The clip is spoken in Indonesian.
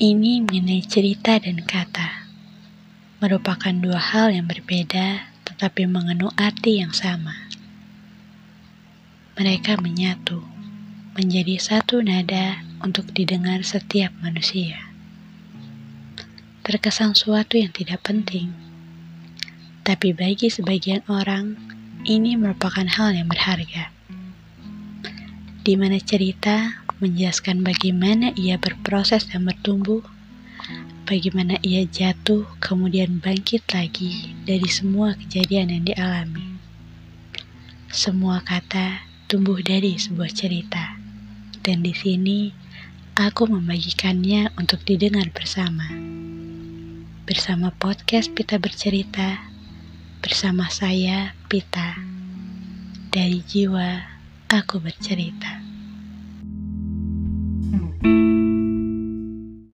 Ini mengenai cerita dan kata. Merupakan dua hal yang berbeda tetapi mengandung arti yang sama. Mereka menyatu menjadi satu nada untuk didengar setiap manusia. Terkesan suatu yang tidak penting, tapi bagi sebagian orang ini merupakan hal yang berharga. Di mana cerita menjelaskan bagaimana ia berproses dan bertumbuh, bagaimana ia jatuh kemudian bangkit lagi dari semua kejadian yang dialami. Semua kata tumbuh dari sebuah cerita, dan di sini aku membagikannya untuk didengar bersama. Bersama podcast Pita Bercerita, bersama saya Pita. Dari jiwa, aku bercerita.